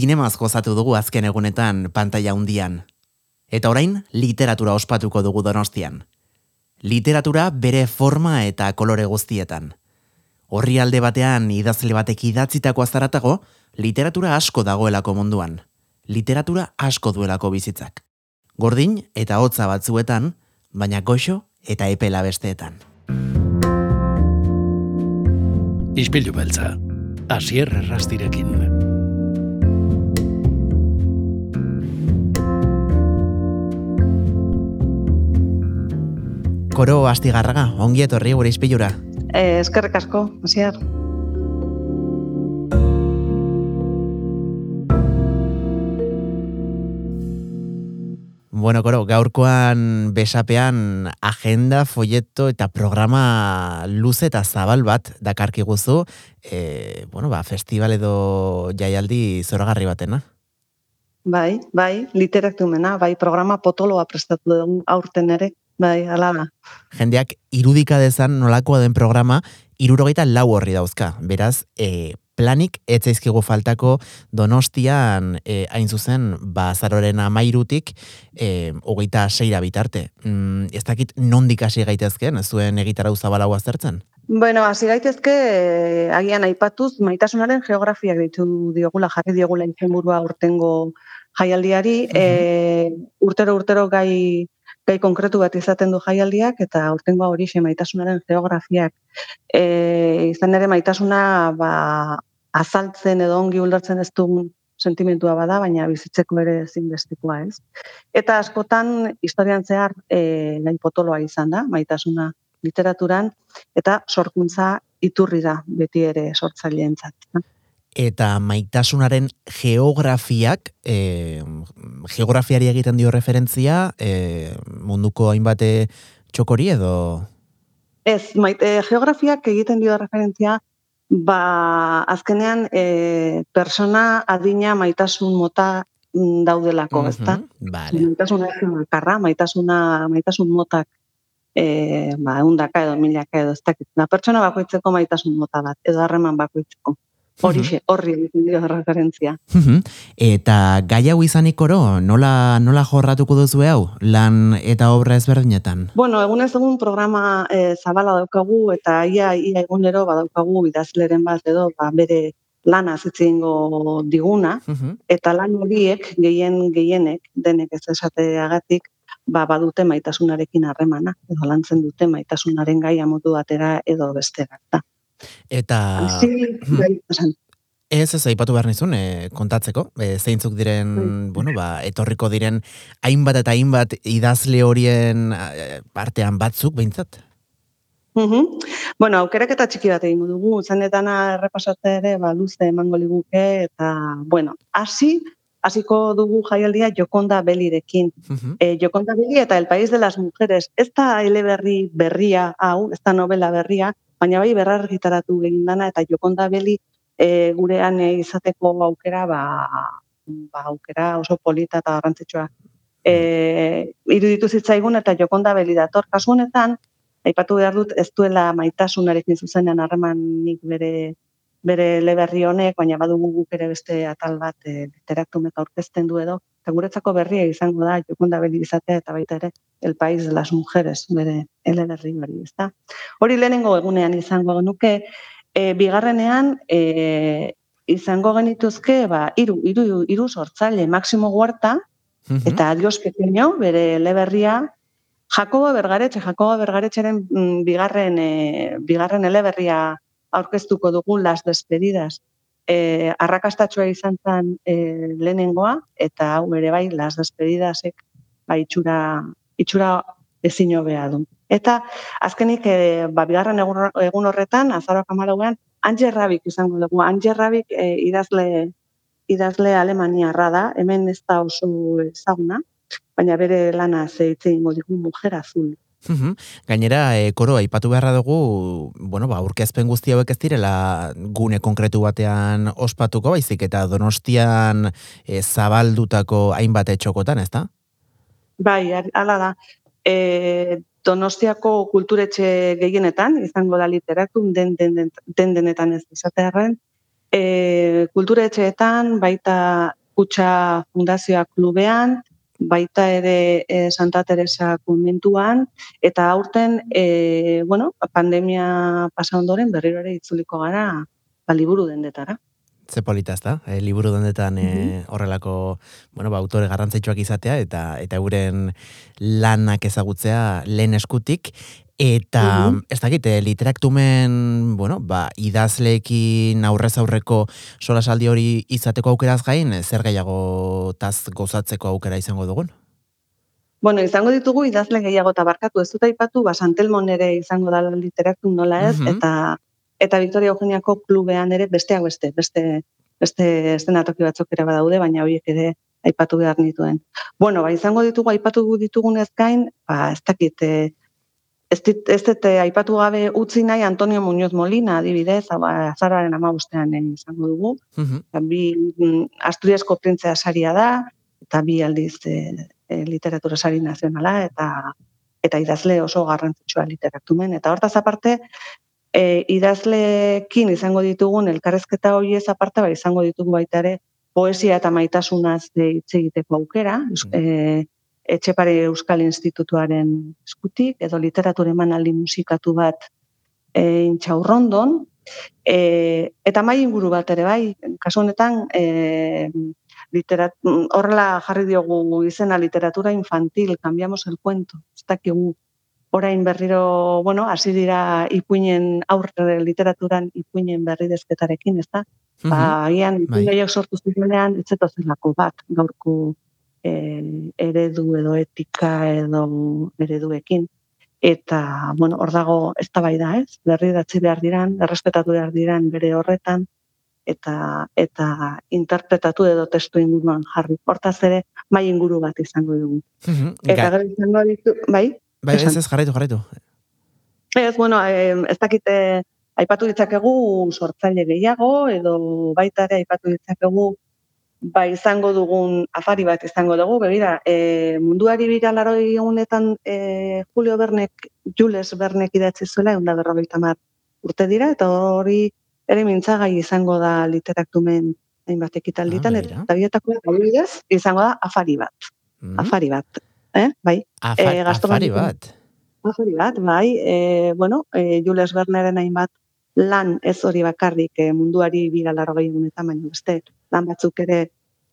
zinemaz gozatu dugu azken egunetan pantaila hundian. Eta orain, literatura ospatuko dugu donostian. Literatura bere forma eta kolore guztietan. Horri alde batean idazle batek idatzitako azaratago, literatura asko dagoelako munduan. Literatura asko duelako bizitzak. Gordin eta hotza batzuetan, baina goxo eta epela besteetan. Ispilu beltza, asier errastirekin. Koro astigarraga, ongi etorri gure izpilura. Eh, eskerrik asko, asier. Bueno, koro, gaurkoan besapean agenda, folleto eta programa luze eta zabal bat dakarki guzu, e, bueno, ba, festival edo jaialdi zoragarri batena. Bai, bai, literatumena, bai, programa potoloa prestatu dugu aurten ere, bai, ala da. Jendeak irudika dezan nolakoa den programa, irurogeita lau horri dauzka. Beraz, e, planik etzaizkigu faltako donostian e, hain zuzen bazaroren amairutik e, hogeita seira bitarte. Mm, ez dakit nondik hasi gaitezken, zuen egitarau zabalagoa zertzen? Bueno, hasi gaitezke e, agian aipatuz maitasunaren geografiak ditu diogula, jarri diogula inzenburua urtengo jaialdiari, e, urtero urtero gai gai konkretu bat izaten du jaialdiak eta urtengoa hori maitasunaren geografiak e, izan ere maitasuna ba, azaltzen edo ongi ulertzen ez dugun sentimentua bada, baina bizitzeko ere ezinbestekoa ez. Eta askotan historian zehar e, nahi potoloa izan da, maitasuna literaturan, eta sorkuntza iturri da beti ere sortzaileentzat eta maitasunaren geografiak, e, geografiari egiten dio referentzia, e, munduko hainbate txokori edo? Ez, maite, geografiak egiten dio referentzia, ba, azkenean, e, persona adina maitasun mota mm, daudelako, ez da? Vale. Maitasuna karra, maitasuna, maitasun motak e, ba, undaka edo milaka edo ez dakit. Na, pertsona bakoitzeko maitasun mota bat, edo harreman bakoitzeko. Hori, horri egiten dio referentzia. Eta gai hau izanik oro, nola, nola jorratuko duzu hau, lan eta obra ezberdinetan? Bueno, egun ez egun programa e, zabala daukagu, eta ia, ia egunero badaukagu idazleren bat edo, ba, bere lana zitzingo diguna, eta lan horiek, gehien gehienek, denek ez esateagatik, ba, badute maitasunarekin harremana, edo lantzen dute maitasunaren gai amotu batera edo bestera. Da. Eta... Hmm. Bai, ez ez aipatu behar nizun, e, kontatzeko, e, zeintzuk diren, bai. bueno, ba, etorriko diren hainbat eta hainbat idazle horien e, partean batzuk, behintzat? Uh Bueno, aukerak eta txiki bat egin dugu, zanetana errepasatze ere, ba, luze emango liguke, eta, bueno, hasi, hasiko dugu jaialdia Jokonda Belirekin. Uh Jokonda Beli eta El País de las Mujeres. Ez da eleberri berria, hau, ez da novela berria, baina bai berrargitaratu egin dana eta jokonda beli e, gurean e, izateko aukera ba, ba aukera oso polita eta garrantzitsua e, iruditu zitzaigun eta jokonda beli dator. Kasu honetan aipatu behar dut ez duela maitasunarekin zuzenean harremanik bere bere leberri honek, baina badugu guk ere beste atal bat e, literatumek aurkezten du edo, eta guretzako berria izango da, jokunda beli izatea eta baita ere, el país de las mujeres, bere eleberri hori, ez da. Hori lehenengo egunean izango genuke, e, bigarrenean, e, izango genituzke, ba, iru, iru, iru sortzaile, Maximo Huerta, eta adios pequeño, bere eleberria, Jakoba Bergaretxe, Jakoba Bergaretxeren mm, bigarren, e, bigarren eleberria aurkeztuko dugu las despedidas. E, arrakastatxoa izan zen e, lehenengoa, eta hau ere bai, las despedidasek ba, itxura, ezin hobea du. Eta azkenik, e, ba, bigarren egun horretan, azaroak amarauan, Ange Rabik izango dugu. Ange Rabik e, idazle, idazle Alemaniarra da, hemen ez da oso ezaguna, baina bere lana zeitzen digu mujer azul. Gainera, e, koro, aipatu beharra dugu, bueno, ba, urkezpen guzti hauek ez direla gune konkretu batean ospatuko, baizik eta donostian e, zabaldutako hainbat etxokotan, ez da? Bai, ala da. E, donostiako kulturetxe gehienetan, izango da literatun den, den, den, den denetan ez izatearen, E, kultura etxeetan, baita kutsa fundazioa klubean, baita ere e, Santa Teresa konventuan, eta aurten, e, bueno, pandemia pasa ondoren berriro ere itzuliko gara, ba, liburu dendetara. Ze polita da, e, liburu dendetan e, horrelako, bueno, ba, autore garrantzitsuak izatea, eta eta euren lanak ezagutzea lehen eskutik, Eta, ez dakit, eh, literaktumen, bueno, ba, idazleekin aurrez aurreko solasaldi hori izateko aukeraz gain, zer gehiago taz gozatzeko aukera izango dugun? Bueno, izango ditugu idazle gehiago eta barkatu ez dut aipatu, ba, Santelmon ere izango da literaktum nola ez, eta eta Victoria Eugeniako klubean ere besteak beste, beste, beste estenatoki batzuk ere badaude, baina horiek ere aipatu behar nituen. Bueno, ba, izango ditugu, aipatu ditugunez gain, ba, ez dakit, eh, ez dit, ez dit, eh, aipatu gabe utzi nahi Antonio Muñoz Molina, adibidez, azararen ama bostean izango dugu. Uh Bi mm, Asturiasko printzea saria da, eta bi aldiz e, literatura sari nazionala, eta eta idazle oso garrantzitsua literatumen. Eta hortaz aparte, e, idazlekin izango ditugun elkarrezketa horiez aparte, bai izango ditugu baita ere, poesia eta maitasunaz hitz egiteko aukera, mm. etxepare Euskal Institutuaren eskutik, edo literatura emanaldi musikatu bat e, intxaurrondon, e, eta mai inguru bat ere bai, kasu honetan, e, literat, horrela jarri diogu izena literatura infantil, cambiamos el cuento, ez dakigu orain berriro, bueno, hasi dira ipuinen aurre literaturan ipuinen berri dezketarekin, ez da? Ba, agian, bai. sortu zirenean, ez bat, gaurko e, eredu edo etika edo ereduekin. Eta, bueno, hor dago ez da bai da, ez? Berri datzi behar diran, errespetatu behar diran bere horretan, eta eta interpretatu edo testu inguruan jarri. Hortaz ere, mai inguru bat izango dugu. eta gero izango ditu, bai? Bai, ez ez, jarraitu, jarraitu. Ez, bueno, ez dakite, aipatu ditzakegu sortzaile gehiago, edo baita ere aipatu ditzakegu ba izango dugun afari bat izango dugu, begira, e, munduari bira laro egunetan e, Julio Bernek, Jules Bernek idatzi zuela, egun da berrogeita urte dira, eta hori ere mintzagai izango da literaktumen hainbat ekitalditan, ah, eta bietako izango da afari bat. Mm. Afari bat, eh? bai. Afar, e, afari bat. Afari bat, bai. E, bueno, e, Jules Berneren hainbat lan ez hori bakarrik e, munduari bira laro egunetan, baina beste lan batzuk ere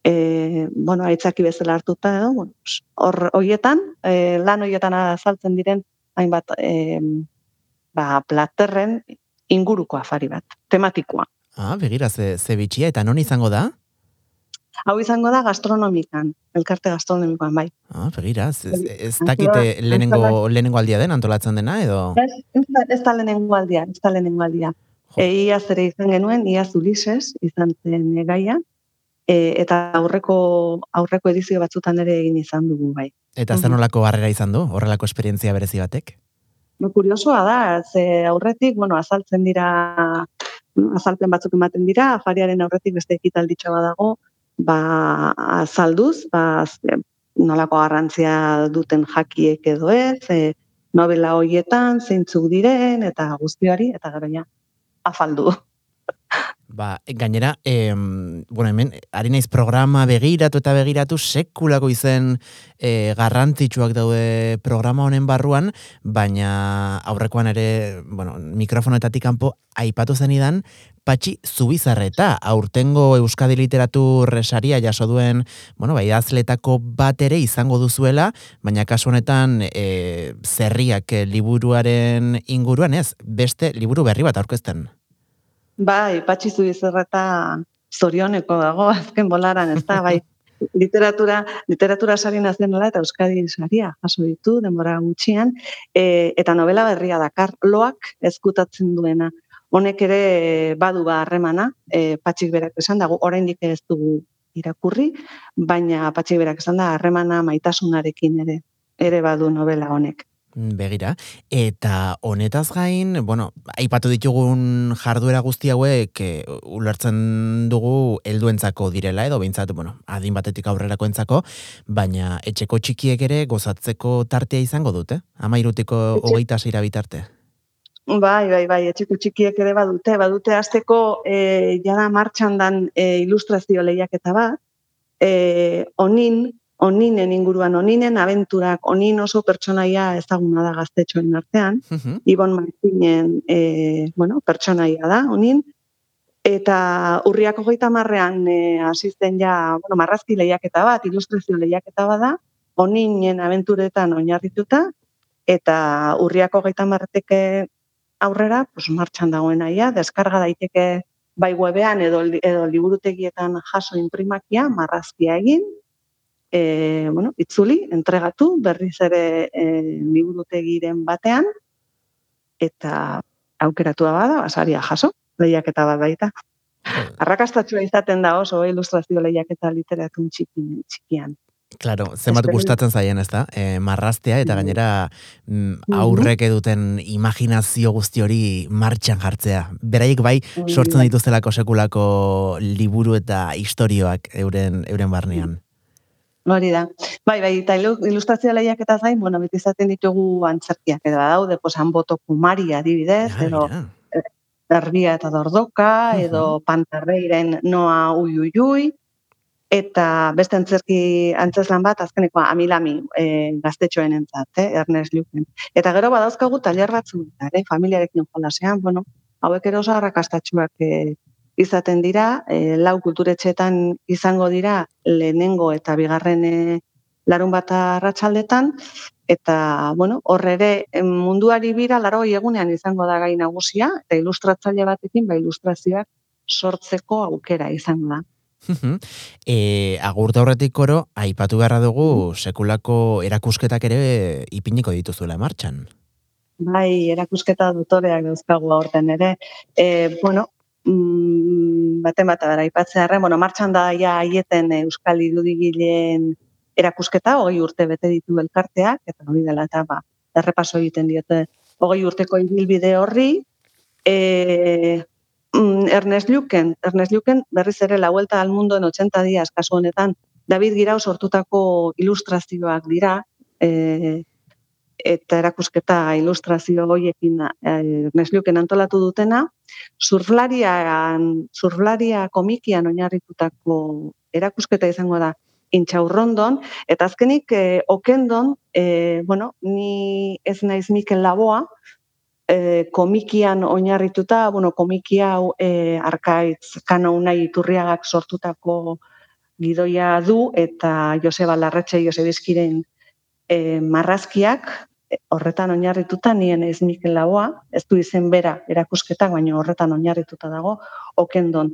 e, bueno, aitzaki bezala hartuta edo, bueno, hor hoietan, e, lan hoietan azaltzen diren hainbat e, ba, platerren inguruko afari bat, tematikoa. Ah, begira, ze, ze bitxia, eta non izango da? Hau izango da gastronomikan, elkarte gastronomikoan, bai. Ah, begira, ez, ez dakite lehenengo, lehenengo aldia den antolatzen dena, edo? Ez, ez da lehenengo aldia, ez da lehenengo aldia. Eia zere izan genuen, iaz Ulises, izan zen egaia, e, eta aurreko aurreko edizio batzutan ere egin izan dugu bai. Eta zer nolako harrera izan du, horrelako esperientzia berezi batek? No, kuriosoa da, ze aurretik, bueno, azaltzen dira, azalpen batzuk ematen dira, afariaren aurretik beste ekitalditxo dago, ba, azalduz, ba, nolako garrantzia duten jakiek edo ez, e, novela hoietan, zeintzuk diren, eta guztiari, eta gara ja, afaldu. Ba, gainera, em, bueno, hemen, ari naiz programa begiratu eta begiratu, sekulako izen e, garrantzitsuak daude programa honen barruan, baina aurrekoan ere, bueno, mikrofonetatik kanpo aipatu zenidan, patxi zubizarreta, aurtengo Euskadi Literatur resaria jaso duen, bueno, bai, azletako bat ere izango duzuela, baina kasu honetan e, zerriak liburuaren inguruan, ez, beste liburu berri bat aurkezten. Bai, patxizu izerreta zorioneko dago, azken bolaran, ez da, bai, literatura, literatura sari nazionala eta Euskadi saria jaso ditu, denbora gutxian, e, eta novela berria dakar, loak ezkutatzen duena. Honek ere badu ba harremana, e, patxik berak esan dago, oraindik ez dugu irakurri, baina patxik berak esan da harremana maitasunarekin ere, ere badu novela honek. Begira, eta honetaz gain, bueno, aipatu ditugun jarduera guzti hauek e, ulertzen dugu helduentzako direla edo behintzat, bueno, adin batetik aurrerako entzako, baina etxeko txikiek ere gozatzeko tartea izango dute, ama irutiko hogeita zeira bitarte. Bai, bai, bai, etxeko txikiek ere badute, badute azteko e, jada martxan dan e, ilustrazio lehiaketa bat, e, onin, oninen inguruan, oninen abenturak, onin oso pertsonaia ezaguna da gaztetxoen artean, Ibon Martinen e, bueno, pertsonaia da, onin, eta urriako goita marrean e, asisten ja, bueno, marrazki lehiaketa bat, ilustrazio lehiaketa bat da, oninen abenturetan oinarrituta, eta urriako goita marreteke aurrera, pues, martxan dagoen aia, deskarga daiteke bai webean edo, edo liburutegietan jaso imprimakia, marrazkia egin, e, bueno, itzuli, entregatu, berriz ere e, liburutegiren batean, eta aukeratua bada, basaria jaso, lehiaketa bat baita. Arrakastatxua izaten da oso ilustrazio lehiaketa literatun txikian. Claro, zenbat gustatzen zaien, ez da? E, marraztea eta gainera mm, aurrek eduten imaginazio guzti hori martxan jartzea. Beraiek bai sortzen dituztelako sekulako liburu eta istorioak euren euren barnean. Hori da. Bai, bai, eta ilustrazio lehiak eta zain, bueno, beti izaten ditugu antzerkiak edo daude, pues, boto kumari adibidez, ja, edo erbia eta dordoka, edo uh -huh. pantarreiren noa ui ui ui, eta beste antzerki antzeslan bat azkenekoa amilami e, gaztetxoen entzat, eh, Ernest Luken. Eta gero badauzkagu taller batzu, eh, familiarekin jolasean, bueno, hauek ero oso arrakastatxuak e, izaten dira, e, lau kulturetxetan izango dira lehenengo eta bigarren e, larun bat arratsaldetan eta bueno, horre ere munduari bira laro egunean izango da gai nagusia eta ilustratzaile batekin ba ilustrazioak sortzeko aukera izango da e, agurta horretik oro, aipatu beharra dugu sekulako erakusketak ere ipiniko dituzuela martxan. Bai, erakusketa dutoreak dauzkagu aurten ere. E, bueno, mm, baten bat abera, ipatzea bueno, martxan da ja aieten Euskal Irudigileen erakusketa, hogei urte bete ditu elkarteak, eta hori dela eta ba, errepaso egiten diote hogei urteko ibilbide horri, e, Mm, Ernest Luken, Ernest Luken berriz ere la vuelta al mundo en 80 días kasu honetan. David Girau sortutako ilustrazioak dira, e, eta erakusketa ilustrazio hoiekin e, Ernest Luken antolatu dutena, surflarian, surflaria komikian oinarritutako erakusketa izango da intxaurrondon, eta azkenik e, okendon, e, bueno, ni ez naiz Mikel Laboa, e, komikian oinarrituta, bueno, komikia hau e, arkaitz kano unai iturriagak sortutako gidoia du eta Joseba Larretxe Josebizkiren e, marrazkiak e, horretan oinarrituta nien ez Mikel Laboa, ez du izen bera erakusketak, baina horretan oinarrituta dago, okendon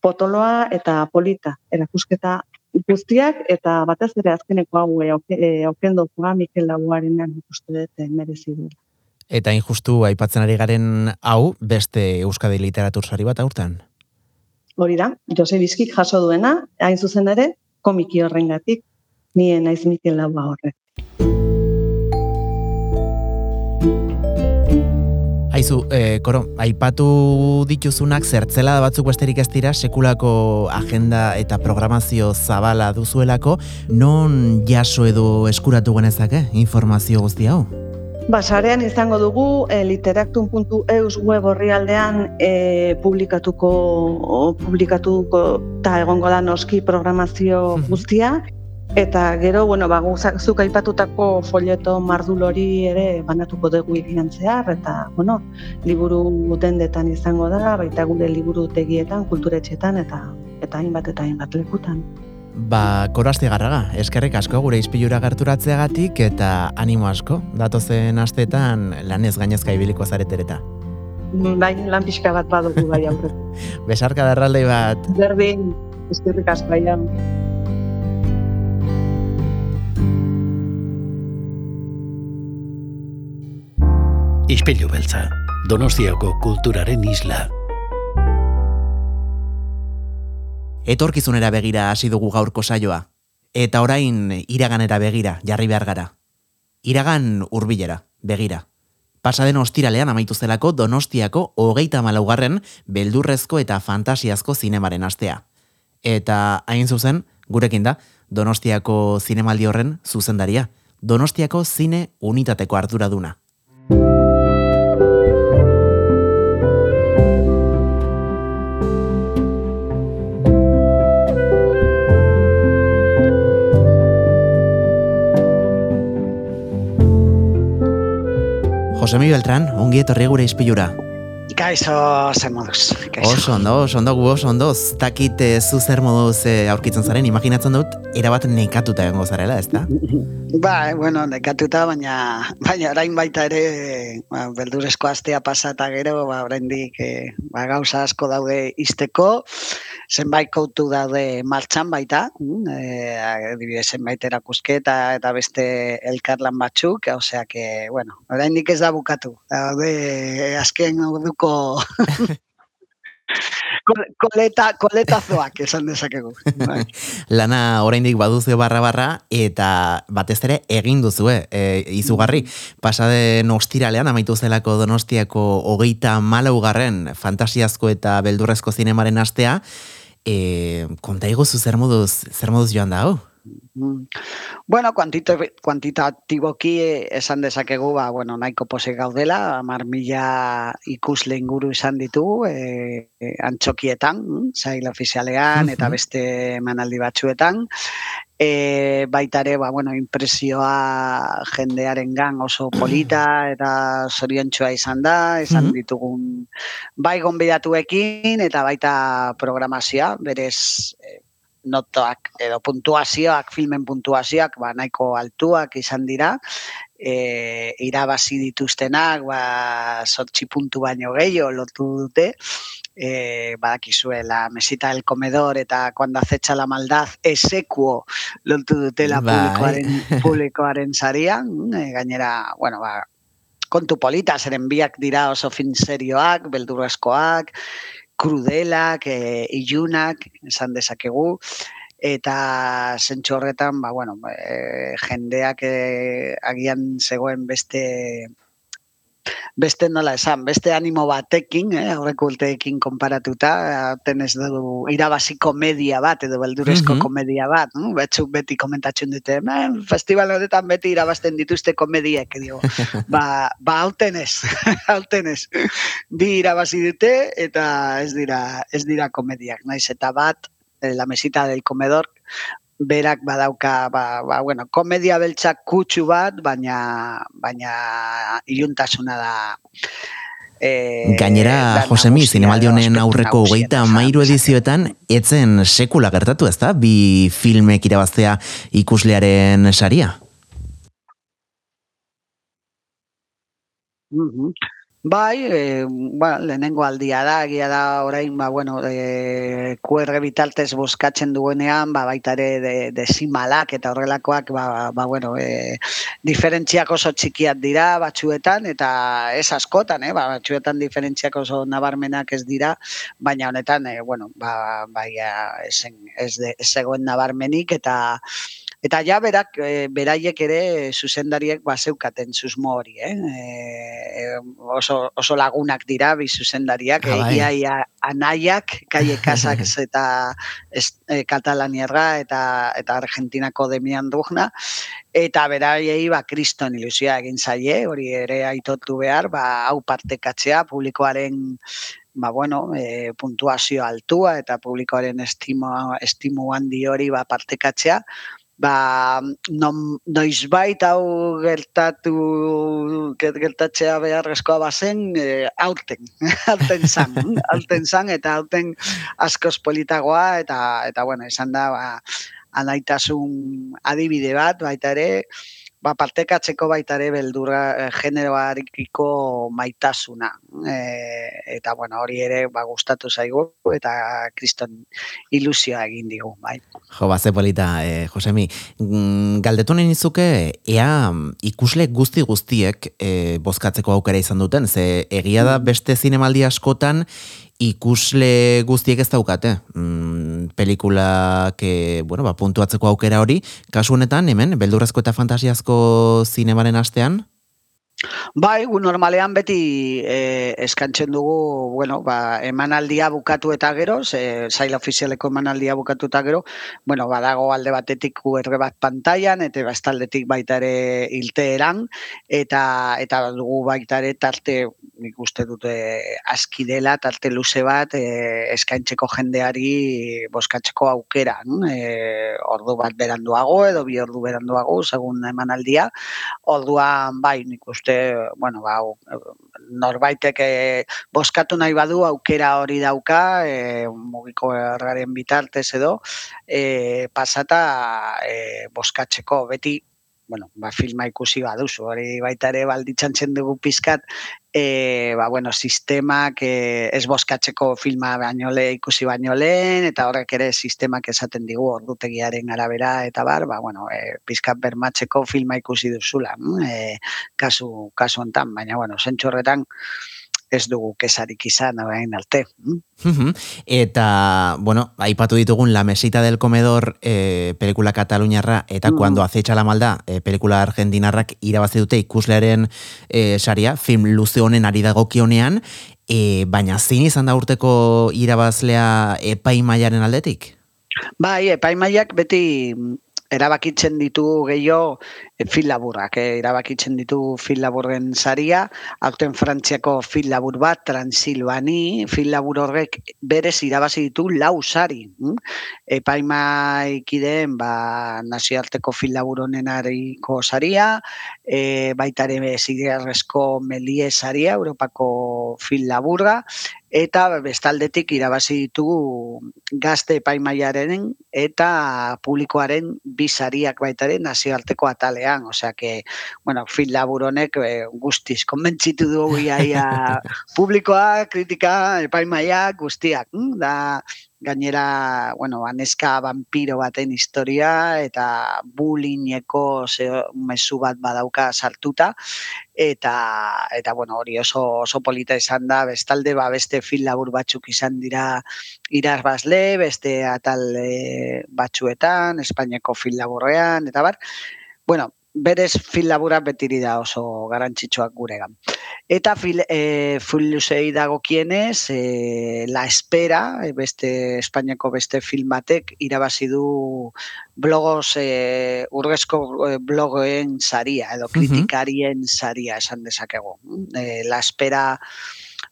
potoloa eta polita erakusketa guztiak eta batez ere azkeneko hau e, e, okendokoa Mikel Laboaren ikuste dut merezi dut. Eta injustu aipatzen ari garen hau beste Euskadi literatur sari bat aurten. Hori da, Jose Bizkik jaso duena, hain zuzen ere, komiki horrengatik, nien naiz Mikel Laua horrek. Aizu, e, koro, aipatu dituzunak zertzela batzuk besterik ez dira sekulako agenda eta programazio zabala duzuelako, non jaso edo eskuratu genezake informazio guzti hau? Basarean izango dugu e, eh, literaktun.eus web horri aldean e, eh, publikatuko, publikatuko eta egongo da noski programazio guztia. Eta gero, bueno, ba, zuk aipatutako folleto mardul hori ere banatuko dugu ikinan zehar, eta, bueno, liburu dendetan izango da, baita gure liburu tegietan, kulturetxetan, eta eta hainbat eta hainbat lekutan. Ba, korazti garraga, eskerrik asko gure izpilura gerturatzeagatik eta animo asko, datozen astetan lanez gainezka ibiliko zaretereta. Bai, lan pixka bat badugu bai aurre. Besarka darralde bat. Berdin, eskerrik asko bai Ispilu beltza, Donostiako kulturaren isla. Etorkizunera begira hasi dugu gaurko saioa. Eta orain iraganera begira, jarri behar gara. Iragan hurbilera, begira. Pasaden ostiralean amaitu zelako Donostiako hogeita malaugarren beldurrezko eta fantasiazko zinemaren astea. Eta hain zuzen, gurekin da, Donostiako zinemaldi horren zuzendaria. Donostiako zine unitateko ardura Josemi Beltran, ongi etorri gure izpilura. Kaixo, zer moduz. Oso ondo, oso ondo, gu oso ondo. Takit e, zu zer moduz e, aurkitzen zaren, imaginatzen dut, erabat nekatuta egongo zarela, ez da? Ba, bueno, nekatuta, baina, baina orain baita ere, ba, beldurezko astea pasata gero, ba, oraindik e, ba, gauza asko daude izteko, zenbait koutu daude martxan baita, mm, e, adibidez zenbait erakusketa eta beste elkarlan batzuk, osea que, bueno, oraindik ez da bukatu. Daude azken orduko koleta, koletazoak esan dezakegu. Lana oraindik baduzu barra barra eta batez ere egin duzue e, izugarri. Pasade nostiralean amaitu zelako donostiako hogeita malaugarren fantasiazko eta beldurrezko zinemaren astea. E, konta iguzu zer moduz, zer moduz joan da, hau? Mm. Bueno, kuantitatiboki esan dezakegu, ba, bueno, nahiko pose gaudela, amar mila ikusle inguru izan ditu, e, e, antxokietan, zail ofizialean, eta beste manaldi batzuetan. E, baitare, ba, bueno, impresioa jendearen gan oso polita eta zoriontxoa izan da, izan ditugun bai gonbidatuekin eta baita programazioa, berez e, notoak edo puntuazioak, filmen puntuazioak, ba, nahiko altuak izan dira, e, irabazi dituztenak, ba, sortxi puntu baino gehiago lotu dute, e, badakizue la mesita del comedor eta cuando acecha la maldad esekuo lotu dutela bai. publikoaren, publikoaren zarian, e, gainera, bueno, ba, kontu polita, zeren biak dira oso fin serioak, beldurrezkoak, krudelak, e, ilunak, esan dezakegu, eta zentsu horretan, ba, bueno, e, jendeak e, agian zegoen beste beste nola esan, beste animo batekin, eh, aurreko urteekin konparatuta, ten ez du irabazi komedia bat, edo beldurezko mm komedia bat, no? Betxuk beti komentatzen dute, festival horretan beti irabazten dituzte komediek, dio, ba, ba hauten ez, hauten ez, bi irabazi dute, eta ez dira, ez dira komediak, naiz, eta bat, eh, la mesita del comedor, berak badauka ba, ba, bueno, komedia beltzak kutsu bat, baina baina iluntasuna da E, Gainera, Josemi, zinemaldi honen aurreko hogeita mairu edizioetan, etzen sekula gertatu ez da, bi filmek irabaztea ikuslearen saria? Mm Bai, e, ba, lehenengo aldia da, egia da orain, ba, bueno, e, QR bitaltez boskatzen duenean, ba, baita ere de, desimalak eta horrelakoak, ba, ba, bueno, e, diferentziak oso txikiak dira batzuetan, eta ez askotan, eh, ba, batzuetan diferentziak oso nabarmenak ez dira, baina honetan, e, bueno, ba, bai, ez, ez, de, ez egoen nabarmenik, eta Eta ja berak e, beraiek ere zuzendariek baseukaten susmo hori, eh? E, oso, oso lagunak dira bi zuzendariak, ah, bai. ia, anaiak, kaie kasak eta e, Katalanierra eta eta Argentinako demian dugna, eta beraiei ba kriston ilusia egin zaie, hori ere aitotu behar, ba hau partekatzea publikoaren ba bueno, e, puntuazio altua eta publikoaren estimo estimu handi hori ba partekatzea, ba, non, noiz baita hau gertatu gertatzea beharrezkoa bazen, e, aurten, aurten zan, aurten zan, eta aurten askoz politagoa, eta, eta bueno, esan da, ba, anaitasun adibide bat, baita ere, ba, partekatzeko baita ere beldurra e, generoarikiko maitasuna. E, eta, bueno, hori ere ba, gustatu zaigu eta kriston ilusioa egin digu. Bai. Jo, ba, polita, e, Josemi. Mm, galdetu nahi nizuke, ea ikusle guzti guztiek e, bozkatzeko aukera izan duten, ze egia da mm. beste zinemaldi askotan, ikusle guztiek ez daukate. Mm, pelikulak, e, bueno, ba, puntuatzeko aukera hori, kasu honetan, hemen, beldurrezko eta fantasiazko zinemaren astean? Bai, gu normalean beti e, eskantzen dugu, bueno, ba, emanaldia bukatu eta gero, ze, zaila ofizialeko emanaldia bukatu eta gero, bueno, badago alde batetik UR bat pantailan, eta bastaldetik baita ere ilteeran, eta, eta dugu baita ere tarte nik uste dute aski dela tarte luze bat e, eskaintzeko jendeari boskatzeko aukera, e, ordu bat beranduago edo bi ordu beranduago, segun emanaldia. Orduan bai, nik uste, bueno, ba, norbaitek e, boskatu nahi badu aukera hori dauka, e, mugiko erraren bitartez edo, e, pasata e, boskatzeko beti bueno, ba, filma ikusi baduzu, hori baita ere balditzantzen dugu pizkat, e, ba, bueno, sistemak e, ez boskatzeko filma baino le, ikusi baino lehen, eta horrek ere sistemak esaten digu ordutegiaren arabera, eta bar, ba, bueno, e, pizkat bermatzeko filma ikusi duzula, e, kasu, kasu ontan, baina, bueno, zentsu horretan, ez dugu kesarik izan orain arte. eta, bueno, aipatu ditugun La mesita del comedor eh, pelikula kataluniarra eta mm. cuando acecha la malda eh, pelikula argentinarrak irabazi dute ikuslearen eh, saria, film luze honen ari dagokionean, eh, baina zin izan da urteko irabazlea epaimaiaren aldetik? Bai, epaimaiak beti erabakitzen ditu gehiago e, fil laburrak, eh, erabakitzen ditu fil laburren saria, aurten frantziako fil labur bat, Transilbani, fil labur horrek berez irabazi ditu lau sari. Hm? Epaima ikideen, ba, nazioarteko fil labur honen hariko saria, e, baitare zigarrezko melie saria, Europako fil laburra, eta bestaldetik irabazi ditugu gazte epaimaiaren eta publikoaren bizariak baitaren nazioarteko atalean, osea que, bueno, fin laburonek e, guztiz, konbentzitu dugu iaia publikoa, kritika, epaimaiak, guztiak, hm? da, gainera, bueno, aneska vampiro baten historia eta bulineko mezu bat badauka sartuta eta eta bueno, hori oso oso polita izan da, bestalde ba beste film labur batzuk izan dira irarbazle, beste atal e, batzuetan, Espainiako film laburrean eta bar. Bueno, berez fil labura betiri da oso garantzitsuak guregan. Eta fil, e, fil luzei dago kienez, e, La Espera, e, beste Espainiako beste film batek, irabazi du blogos, e, urgezko e, blogoen saria, edo kritikarien saria esan dezakegu. E, La Espera,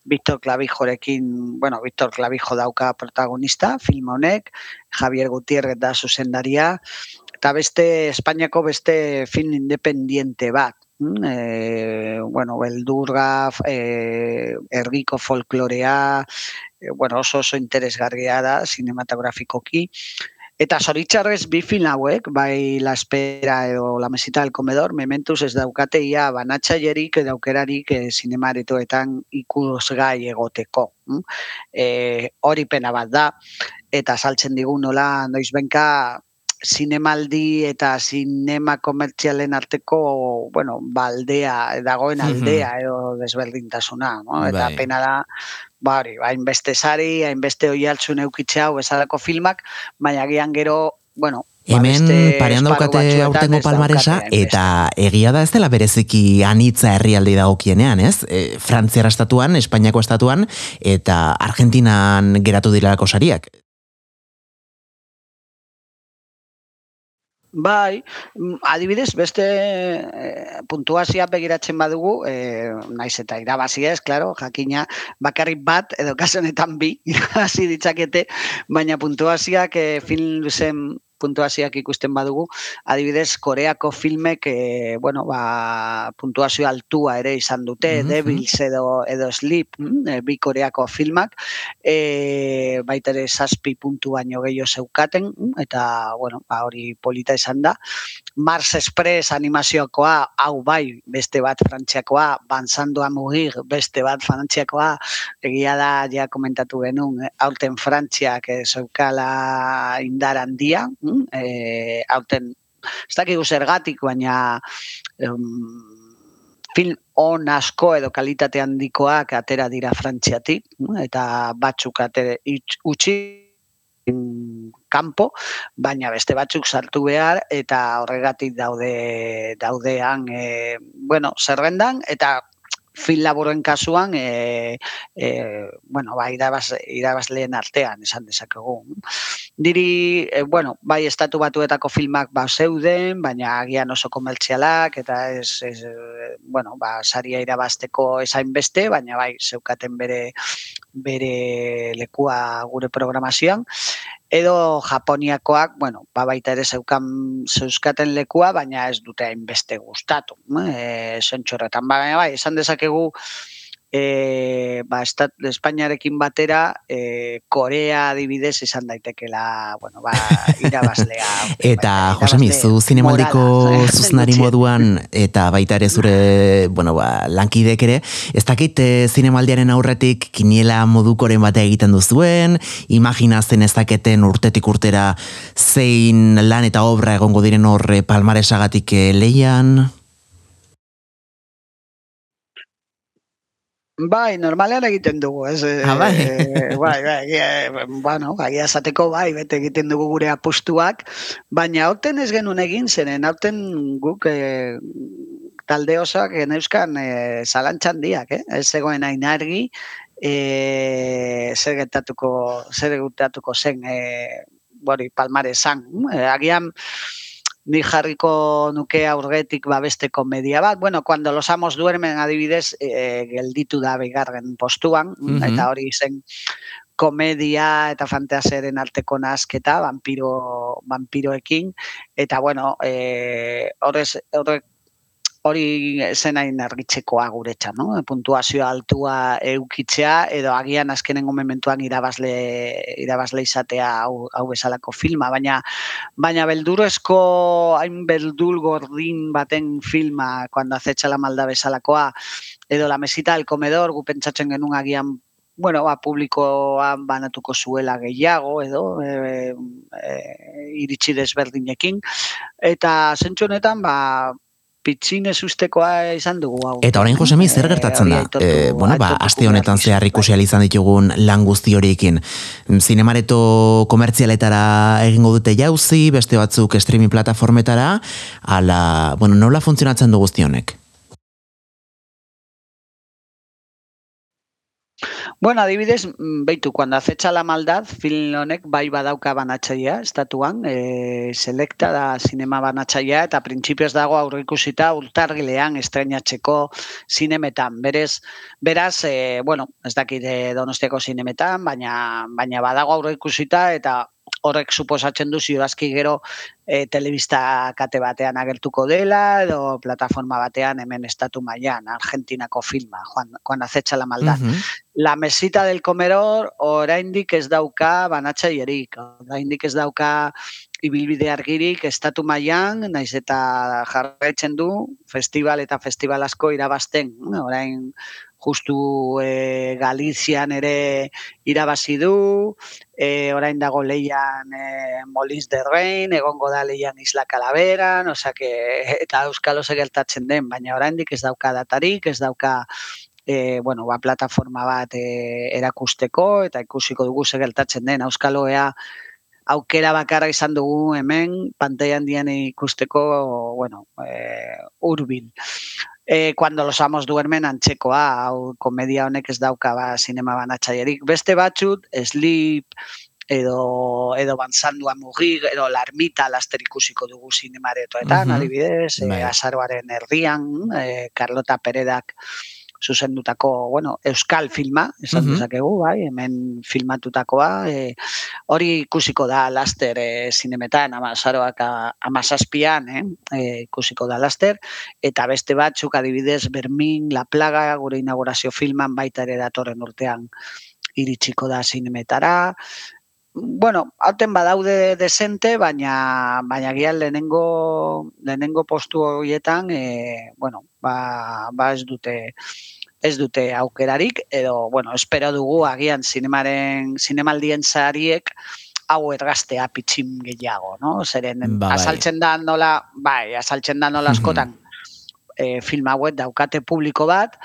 Víctor Clavijorekin, bueno, Víctor Clavijo dauka protagonista, film honek, Javier Gutiérrez da zuzendaria, eta beste Espainiako beste film independiente bat. E, bueno, beldurga, e, ergiko folklorea, e, bueno, oso oso interesgarria da cinematografikoki. Eta zoritzarrez bi film hauek, bai La Espera edo La Mesita del Comedor, mementuz ez daukate ia banatxaierik edo aukerarik e, zinemaretoetan ikusgai egoteko. E, hori pena bat da, eta saltzen digu nola noiz benka zinemaldi eta zinema komertzialen arteko, bueno, baldea, dagoen aldea, edo desberdintasuna, no? Eta bai. pena da, bari, hainbeste sari, hainbeste oi altzun eukitzea, bezalako filmak, baina gian gero, bueno, ba, Hemen parean daukate aurtengo palmaresa eta egia da ez dela bereziki anitza herrialde dagokienean, ez? E, Frantziara estatuan, Espainiako estatuan eta Argentinan geratu direlako sariak. Bai, mm, adibidez, beste e, puntuazioa begiratzen badugu, e, naiz eta irabazi ez, klaro, jakina bakarrik bat, edo kasenetan bi, hasi ditzakete, baina puntuazioak e, film zen puntuazioak ikusten badugu, adibidez, koreako filmek, e, bueno, ba, puntuazio altua ere izan dute, mm -hmm. Devils edo, edo Sleep, mm, e, bi koreako filmak, e, baita ere saspi puntu baino gehiago zeukaten, mm, eta, bueno, ba, hori polita izan da. Mars Express animaziokoa, hau bai, beste bat frantziakoa, banzandoa mugir, beste bat frantziakoa, egia da, ja komentatu genuen, aurten frantziak zeukala indar handia, mm, e, hauten, ez dakigu zergatik, baina um, film on asko edo kalitate handikoak atera dira frantziatik, eta batzuk atera utzi kanpo, baina beste batzuk sartu behar eta horregatik daude daudean e, bueno, zerrendan eta film laburuen kasuan, e, e, bueno, ba, irabaz, irabazleen artean, esan dezakegu. Diri, e, bueno, bai, estatu batuetako filmak ba zeuden, baina agian oso komertzialak, eta ez, ez bueno, ba, saria irabazteko esain beste, baina bai, zeukaten bere bere lekua gure programazioan edo Japoniakoak, bueno, ba baita ere zeukan zeuskaten lekua, baina ez dute hainbeste gustatu. Eh, sentxorretan ba, bai, esan dezakegu e, ba, estat, Espainiarekin batera e, Korea adibidez izan daitekela bueno, ba, irabazlea. eta, bai, Josemi, zu zinemaldiko zuznari moduan, eta baita ere zure bueno, ba, lankidek ere, ez dakit e, zinemaldiaren aurretik kiniela modukoren batea egiten duzuen, imaginazen ez daketen urtetik urtera zein lan eta obra egongo diren horre palmaresagatik leian... Bai, normalean egiten dugu, ez? Ah, bai. E, bai, bai, e, bueno, bai, azateko bai, bete egiten dugu gure apostuak, baina hauten ez genuen egin, zenen hauten guk e, talde osoak geneuzkan e, zalantxan diak, eh? Ez zegoen hain argi, e, zer getatuko, zer getatuko zen, e, bori, palmare zan. E, agian, ni jarriko nuke aurretik babeste komedia bat. Bueno, cuando los amos duermen adibidez, e, gelditu da bigarren postuan, eta hori zen komedia eta fantaseren arteko nasketa, vampiro, vampiroekin, eta bueno, e, horrez, horrek hori zenain argitzekoa guretza, no? Puntuazio altua eukitzea edo agian azkenengo momentuan irabazle irabazle izatea hau, hau bezalako filma, baina baina beldurezko hain beldul gordin baten filma cuando acecha la malda bezalakoa edo la mesita del comedor gu pentsatzen genuen agian bueno, ba, publikoa banatuko zuela gehiago edo e, e, iritsi desberdinekin eta zentsu honetan ba pitxinez ustekoa izan dugu hau. Eta orain Josemi zer gertatzen da? E, bueno, ba, aste honetan zehar ikusi izan ditugun lan guzti horiekin. Zinemareto komertzialetara egingo dute jauzi, beste batzuk streaming plataformetara, ala, bueno, nola funtzionatzen du guzti honek? Bueno, adibidez, mm, beitu, cuando acecha la maldad, film honek bai badauka banatzaia, estatuan, e, selecta da sinema banatzaia, eta printzipioz dago aurrikusita urtargilean estrenatzeko sinemetan. Berez, beraz, e, bueno, ez dakit eh, donostiako sinemetan, baina, baina badago aurrikusita, eta horrek suposatzen du ziurazki gero e, telebista kate batean agertuko dela edo plataforma batean hemen estatu mailan Argentinako filma Juan, Juan Acecha la maldad. La mesita del comedor oraindik ez dauka banatzaierik, oraindik ez dauka ibilbide argirik estatu mailan naiz eta jarraitzen du festival eta festival asko irabazten, orain justu e, Galizian ere irabazi du, e, orain dago leian e, Molins de Rein, egongo da leian Isla Calaveran, osea que eta Euskalo gertatzen den, baina oraindik ez dauka datarik, ez dauka e, bueno, ba, plataforma bat e, erakusteko eta ikusiko dugu gertatzen den. Euskaloea aukera bakarra izan dugu hemen pantailan dian ikusteko, bueno, e, urbil e, cuando los amos duermen antzekoa, hau komedia honek ez dauka ba, sinema banatxaierik. Beste batzut, sleep, edo edo banzandua mugir, edo larmita laster ikusiko dugu sinemaretoetan, uh adibidez, e, azaroaren erdian, e, Carlota Peredak, zuzendutako, bueno, euskal filma, esan mm dezakegu, bai, hemen filmatutakoa, e, hori ikusiko da laster e, zinemetan, amazaroak amazazpian, eh, e, ikusiko da laster, eta beste batzuk adibidez, Bermin, La Plaga, gure inaugurazio filman baita ere datorren urtean iritsiko da zinemetara, bueno, hauten badaude desente, baina baina gian lehenengo lehenengo postu horietan, e, bueno, ba, ba ez dute ez dute aukerarik edo bueno, espero dugu agian sinemaren sinemaldien sariek hau ergaztea pitxin gehiago, no? Zeren ba, asaltzen da nola, bai, asaltzen da nola askotan e, film hauet daukate publiko bat,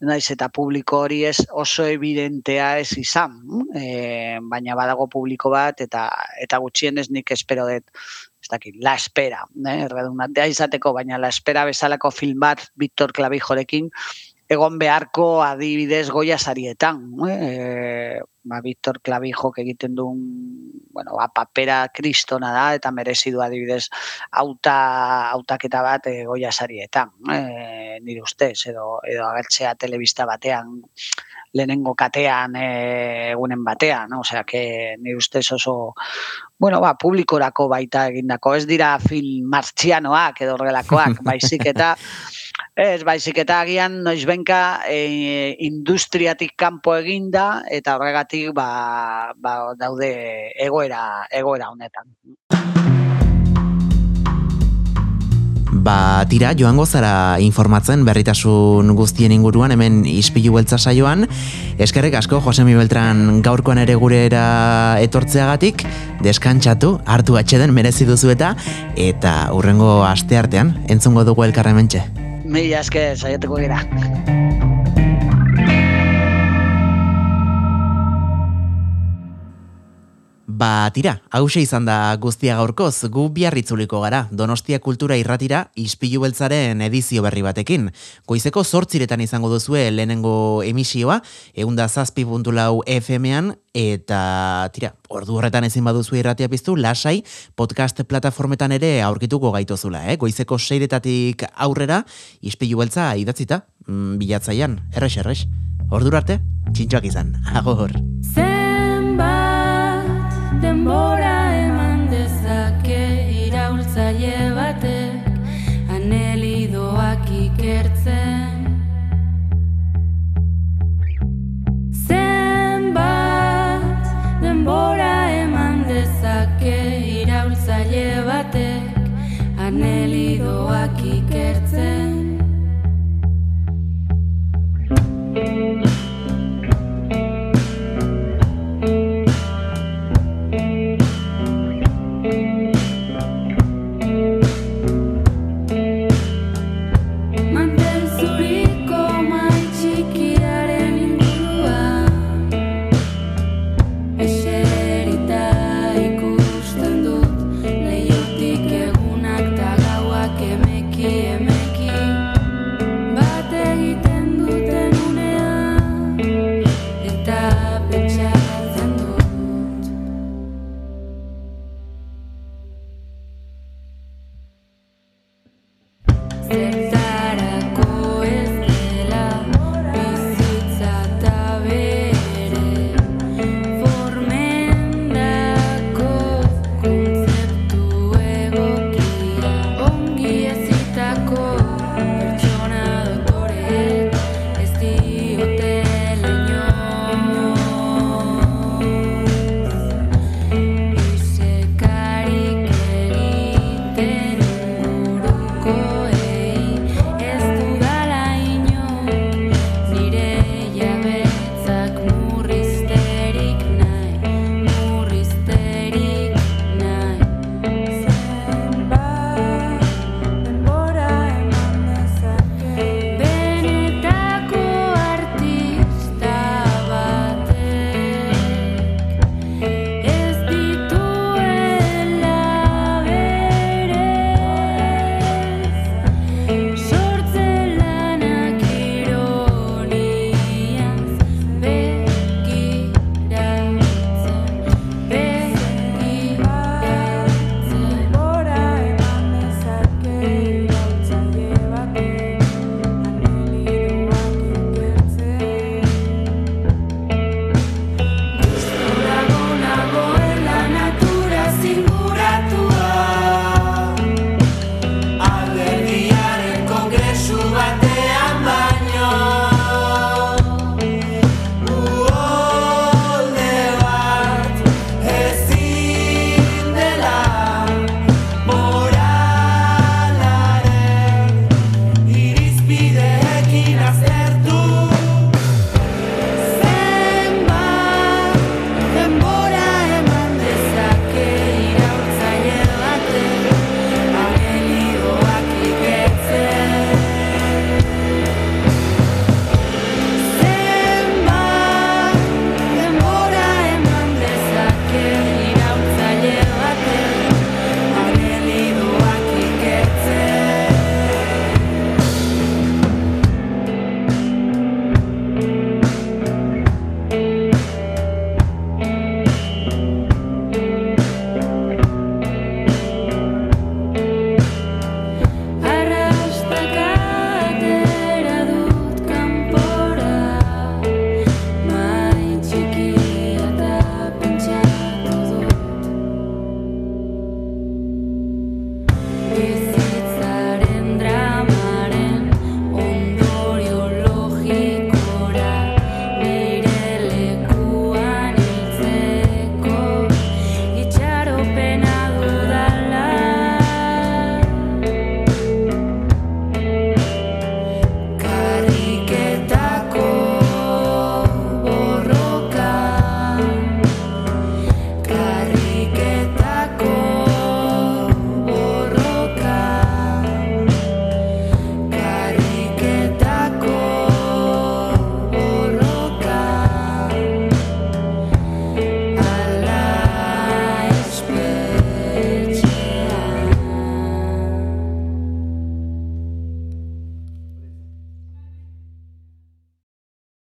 naiz eta publiko hori ez oso evidentea ez izan, e, baina badago publiko bat eta eta gutxienez nik espero dut ez dakit, la espera, eh, redundantea izateko, baina la espera bezalako film bat Victor Clavijorekin egon beharko adibidez goia sarietan. E, ba, Victor Clavijok egiten duen bueno, ba, papera kristona da, eta merezidu adibidez auta, autaketa bat e, goia sarietan. E, nire ustez, edo, edo agertzea telebista batean, lehenengo katean e, egunen batean, no? osea, que nire ustez oso, bueno, ba, publikorako baita egindako, ez dira film martxianoak edo horrelakoak, baizik eta Ez, baizik eta agian noizbenka e, industriatik kanpo eginda eta horregatik ba, ba, daude egoera egoera honetan. Ba, tira, joango zara informatzen berritasun guztien inguruan, hemen ispilu beltza saioan. Eskerrik asko, Josemi Beltran gaurkoan ere gurera etortzeagatik, deskantzatu, hartu atxeden merezi duzu eta, eta urrengo aste artean, entzungo dugu elkarrementxe. Mira, es que eso, yo tengo que ir a... Ba, tira, hause izan da guztia gaurkoz, gu biarritzuliko gara, Donostia Kultura Irratira ispilu beltzaren edizio berri batekin. Goizeko sortziretan izango duzue lehenengo emisioa, eunda zazpi puntulau FM-an, eta tira, ordu horretan ezin baduzu irratia piztu, lasai podcast plataformetan ere aurkituko gaitozula, eh? Goizeko seiretatik aurrera, ispilu beltza idatzita, mm, bilatzaian, errex, errex. Ordurarte, txintxoak izan, agor. denbora enamora.